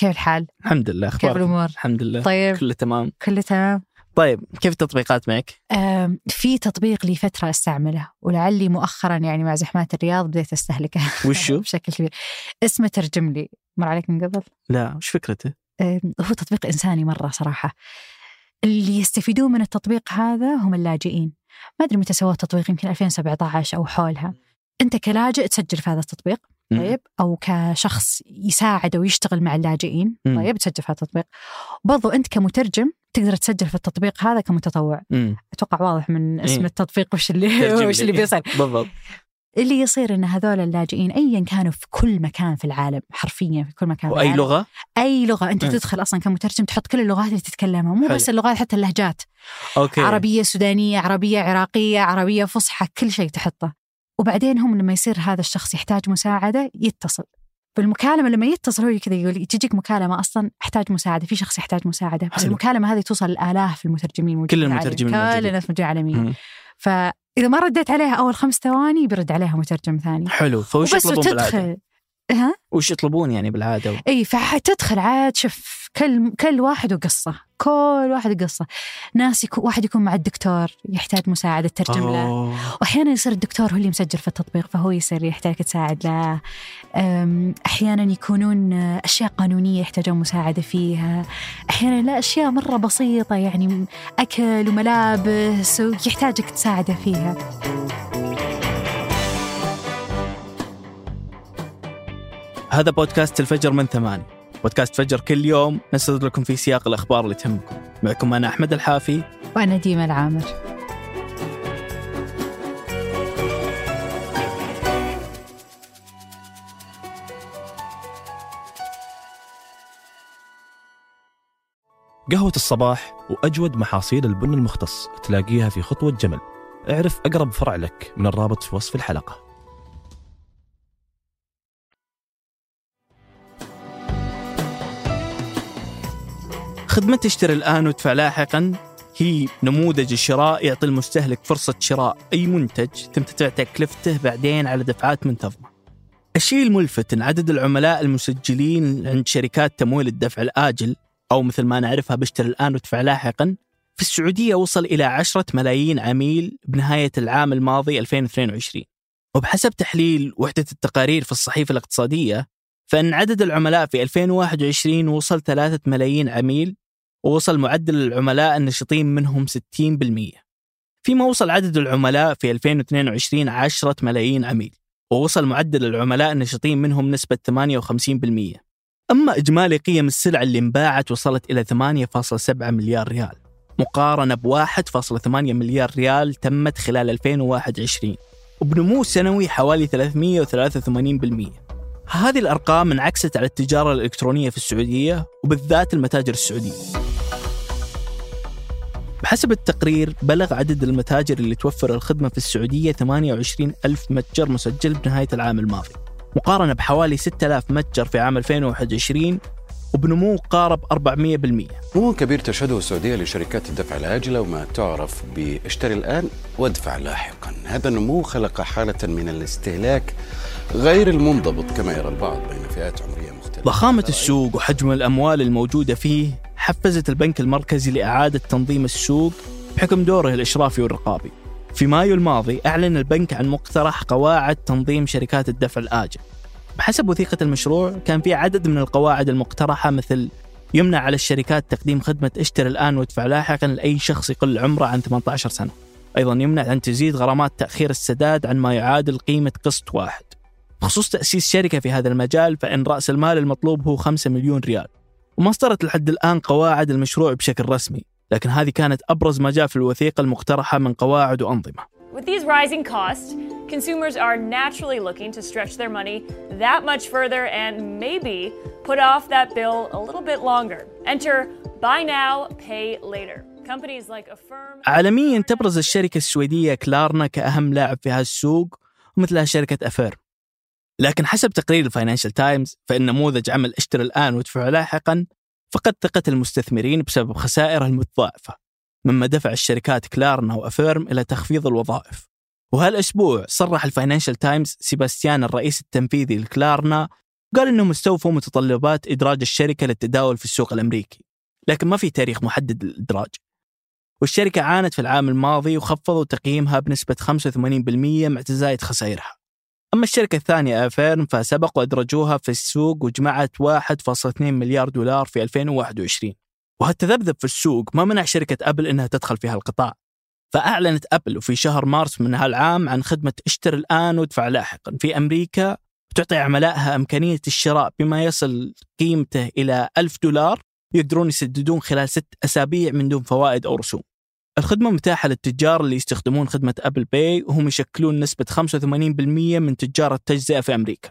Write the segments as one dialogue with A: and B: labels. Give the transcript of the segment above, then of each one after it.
A: كيف الحال؟
B: الحمد لله
A: كيف
B: أخبارك
A: الأمور؟
B: الحمد لله
A: طيب.
B: كله تمام؟
A: كله تمام؟
B: طيب كيف التطبيقات معك؟
A: في تطبيق لي فترة أستعمله ولعلي مؤخرا يعني مع زحمات الرياض بديت أستهلكه.
B: وشو؟
A: بشكل كبير. اسمه ترجم لي. مر عليك من قبل؟
B: لا وش فكرته؟
A: هو تطبيق إنساني مرة صراحة. اللي يستفيدون من التطبيق هذا هم اللاجئين. ما أدري متى سووا التطبيق يمكن 2017 أو حولها. أنت كلاجئ تسجل في هذا التطبيق. طيب أو كشخص يساعد أو يشتغل مع اللاجئين. طيب تسجل في التطبيق برضو أنت كمترجم تقدر تسجل في التطبيق هذا كمتطوع
B: مم.
A: أتوقع واضح من اسم
B: إيه.
A: التطبيق وش اللي وش
B: لي.
A: اللي بيصير
B: بالضبط
A: اللي يصير إن هذول اللاجئين ايا كانوا في كل مكان في العالم حرفيا في كل مكان في
B: وأي
A: العالم.
B: لغة
A: أي لغة أنت
B: مم.
A: تدخل أصلا كمترجم تحط كل اللغات اللي تتكلمها مو
B: حلو.
A: بس اللغات حتى اللهجات
B: أوكي
A: عربية سودانية عربية عراقية عربية فصحى كل شيء تحطه وبعدين هم لما يصير هذا الشخص يحتاج مساعدة يتصل بالمكالمة لما يتصل هو كذا يقول تجيك مكالمة أصلا أحتاج مساعدة في شخص يحتاج مساعدة بس
B: حلو.
A: المكالمة هذه توصل لآلاف المترجمين
B: كل. المترجمين
A: كل. الناس موجودين عالميا
B: مم.
A: فإذا ما رديت عليها أول خمس ثواني بيرد عليها مترجم ثاني
B: حلو فوش يطلبون بالعادة
A: وتدخل ها؟
B: وش يطلبون يعني بالعادة
A: إي فحتدخل عاد شوف كل كل واحد وقصة كل واحد وقصة. ناس يكون واحد يكون مع الدكتور يحتاج مساعدة ترجم له. وأحيانا يصير الدكتور هو اللي مسجل في التطبيق فهو يصير يحتاج تساعد له. أحيانا يكونون أشياء قانونية يحتاجون مساعدة فيها. أحيانا لا أشياء مرة بسيطة يعني أكل وملابس ويحتاجك تساعده فيها.
B: هذا بودكاست الفجر من ثمانية. بودكاست فجر كل يوم نسرد لكم في سياق الأخبار اللي تهمكم. معكم أنا أحمد الحافي.
A: وأنا ديما العامر.
C: قهوة الصباح وأجود محاصيل البن المختص تلاقيها في خطوة جمل. اعرف أقرب فرع لك من الرابط في وصف الحلقة.
B: خدمة اشتري الآن وادفع لاحقا هي نموذج الشراء يعطي المستهلك فرصة شراء أي منتج ثم تدفع تكلفته بعدين على دفعات منتظمة. الشيء الملفت أن عدد العملاء المسجلين عند شركات تمويل الدفع الآجل أو مثل ما نعرفها باشتري الآن وادفع لاحقا في السعودية وصل إلى عشرة ملايين عميل بنهاية العام الماضي 2022 وبحسب تحليل وحدة التقارير في الصحيفة الاقتصادية فإن عدد العملاء في 2021 وصل 3 ملايين عميل ووصل معدل العملاء النشطين منهم 60% فيما وصل عدد العملاء في 2022 10 ملايين عميل ووصل معدل العملاء النشطين منهم نسبة 58% أما إجمالي قيم السلع اللي انباعت وصلت إلى 8.7 مليار ريال مقارنة ب 1.8 مليار ريال تمت خلال 2021 وبنمو سنوي حوالي 383% هذه الأرقام انعكست على التجارة الإلكترونية في السعودية وبالذات المتاجر السعودية. بحسب التقرير بلغ عدد المتاجر اللي توفر الخدمة في السعودية 28 ألف متجر مسجل بنهاية العام الماضي. مقارنة بحوالي 6000 متجر في عام 2021 وبنمو قارب 400%
D: نمو كبير تشهده السعودية لشركات الدفع العاجلة وما تعرف باشتري الآن وادفع لاحقا. هذا النمو خلق حالة من الاستهلاك غير المنضبط كما يرى البعض بين فئات عمرية مختلفة.
B: ضخامة السوق وحجم الأموال الموجودة فيه حفزت البنك المركزي لإعادة تنظيم السوق بحكم دوره الإشرافي والرقابي. في مايو الماضي أعلن البنك عن مقترح قواعد تنظيم شركات الدفع الآجل. بحسب وثيقة المشروع كان في عدد من القواعد المقترحة مثل يمنع على الشركات تقديم خدمة اشتر الآن وادفع لاحقا لأي شخص يقل عمره عن 18 سنة. أيضا يمنع أن تزيد غرامات تأخير السداد عن ما يعادل قيمة قسط واحد. بخصوص تأسيس شركة في هذا المجال فإن رأس المال المطلوب هو 5 مليون ريال. وما اصدرت لحد الآن قواعد المشروع بشكل رسمي لكن هذه كانت أبرز ما جاء في الوثيقة المقترحة من قواعد وأنظمة
E: With these rising costs, consumers are naturally looking to stretch their money that much further and maybe put off that bill a little bit longer. Enter buy now, pay later. Companies like Affirm
B: عالميا تبرز الشركة السويدية كلارنا كأهم لاعب في هذا السوق ومثلها شركة أفيرم لكن حسب تقرير الفاينانشال تايمز فإن نموذج عمل اشتر الآن وادفع لاحقا فقد ثقة المستثمرين بسبب خسائرها المتضاعفة مما دفع الشركات كلارنا وأفيرم إلى تخفيض الوظائف. وهالأسبوع صرح الفاينانشال تايمز سيباستيان الرئيس التنفيذي لكلارنا قال انهم استوفوا متطلبات إدراج الشركة للتداول في السوق الأمريكي لكن ما في تاريخ محدد للإدراج. والشركة عانت في العام الماضي وخفضوا تقييمها بنسبة 85% مع تزايد خسائرها. أما الشركة الثانية أفيرم فسبق وأدرجوها في السوق وجمعت 1.2 مليار دولار في 2021 وهالتذبذب في السوق ما منع شركة أبل أنها تدخل في هالقطاع. فأعلنت أبل في شهر مارس من هالعام عن خدمة اشتر الآن وادفع لاحقا. في أمريكا وتعطي عملائها إمكانية الشراء بما يصل قيمته إلى ألف دولار يقدرون يسددون خلال ست أسابيع من دون فوائد أو رسوم. الخدمة متاحة للتجار اللي يستخدمون خدمة Apple Pay وهم يشكلون نسبة 85% من تجار التجزئة في أمريكا.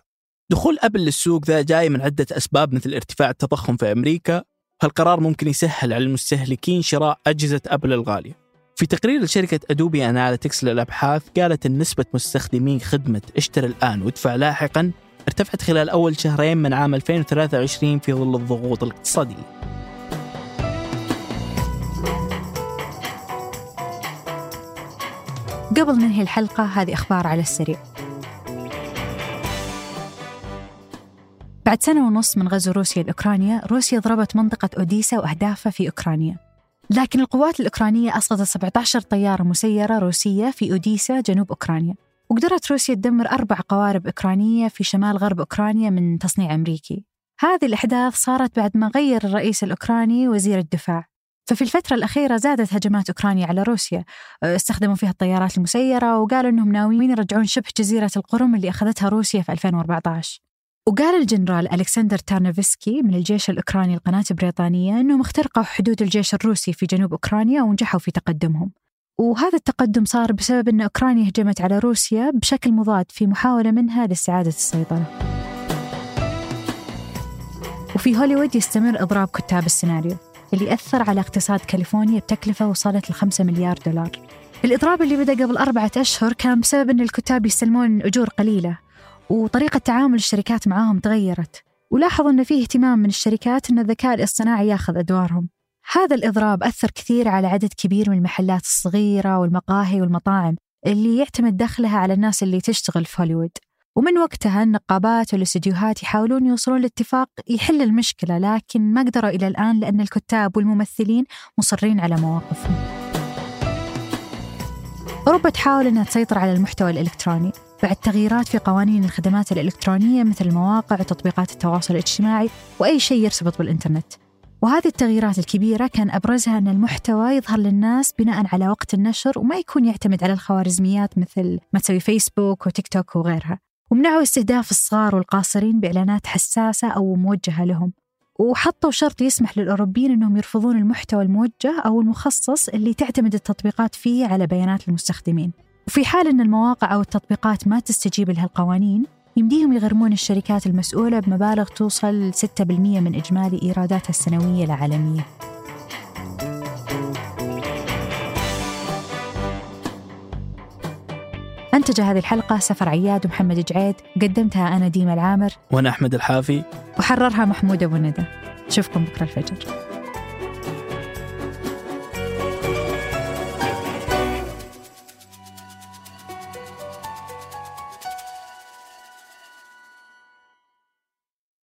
B: دخول أبل للسوق ذا جاي من عدة أسباب مثل ارتفاع التضخم في أمريكا. هالقرار ممكن يسهل على المستهلكين شراء أجهزة أبل الغالية. في تقرير لشركة أدوبي أناليتكس للأبحاث قالت أن نسبة مستخدمين خدمة اشتر الآن وادفع لاحقا ارتفعت خلال أول شهرين من عام 2023 في ظل الضغوط الاقتصادية.
A: قبل ننهي الحلقة هذه أخبار على السريع. بعد سنة ونص من غزو روسيا لأوكرانيا روسيا ضربت منطقة أوديسا وأهدافها في أوكرانيا. لكن القوات الأوكرانية أسقطت 17 طيارة مسيرة روسية في أوديسا جنوب أوكرانيا. وقدرت روسيا تدمر أربع قوارب أوكرانية في شمال غرب أوكرانيا من تصنيع أمريكي. هذه الأحداث صارت بعد ما غير الرئيس الأوكراني وزير الدفاع. ففي الفترة الأخيرة زادت هجمات أوكرانيا على روسيا. أه، استخدموا فيها الطيارات المسيرة وقالوا أنهم ناويين يرجعون شبه جزيرة القرم اللي أخذتها روسيا في 2014 وقال الجنرال ألكسندر تارنوفسكي من الجيش الأوكراني القناة البريطانية أنهم اخترقوا حدود الجيش الروسي في جنوب أوكرانيا ونجحوا في تقدمهم. وهذا التقدم صار بسبب أن أوكرانيا هجمت على روسيا بشكل مضاد في محاولة منها لاستعادة السيطرة. وفي هوليوود يستمر إضراب كتاب السيناريو. اللي أثر على اقتصاد كاليفورنيا بتكلفة وصلت ل 5 مليار دولار. الإضراب اللي بدأ قبل أربعة أشهر كان بسبب أن الكتاب يستلمون أجور قليلة وطريقة تعامل الشركات معاهم تغيرت. ولاحظوا أن فيه اهتمام من الشركات أن الذكاء الاصطناعي ياخذ أدوارهم. هذا الإضراب أثر كثير على عدد كبير من المحلات الصغيرة والمقاهي والمطاعم اللي يعتمد دخلها على الناس اللي تشتغل في هوليوود. ومن وقتها النقابات والاستديوهات يحاولون يوصلون لاتفاق يحل المشكلة لكن ما قدروا إلى الآن لأن الكتاب والممثلين مصرين على مواقفهم. أوروبا تحاول أنها تسيطر على المحتوى الإلكتروني. بعد تغييرات في قوانين الخدمات الإلكترونية مثل المواقع وتطبيقات التواصل الاجتماعي وأي شيء يرتبط بالإنترنت. وهذه التغييرات الكبيرة كان أبرزها أن المحتوى يظهر للناس بناء على وقت النشر وما يكون يعتمد على الخوارزميات مثل ما تسوي فيسبوك وتيك توك وغيرها. ومنعوا استهداف الصغار والقاصرين بإعلانات حساسة أو موجهة لهم. وحطوا شرط يسمح للأوروبيين أنهم يرفضون المحتوى الموجه أو المخصص اللي تعتمد التطبيقات فيه على بيانات المستخدمين. وفي حال أن المواقع أو التطبيقات ما تستجيب لهالقوانين يمديهم يغرمون الشركات المسؤولة بمبالغ توصل 6% من إجمالي إيراداتها السنوية العالمية. أنتج هذه الحلقة سفر عياد ومحمد جعيد. قدمتها أنا ديما العامر.
B: وأنا أحمد الحافي.
A: وحررها محمود أبو ندى. نشوفكم بكرة الفجر.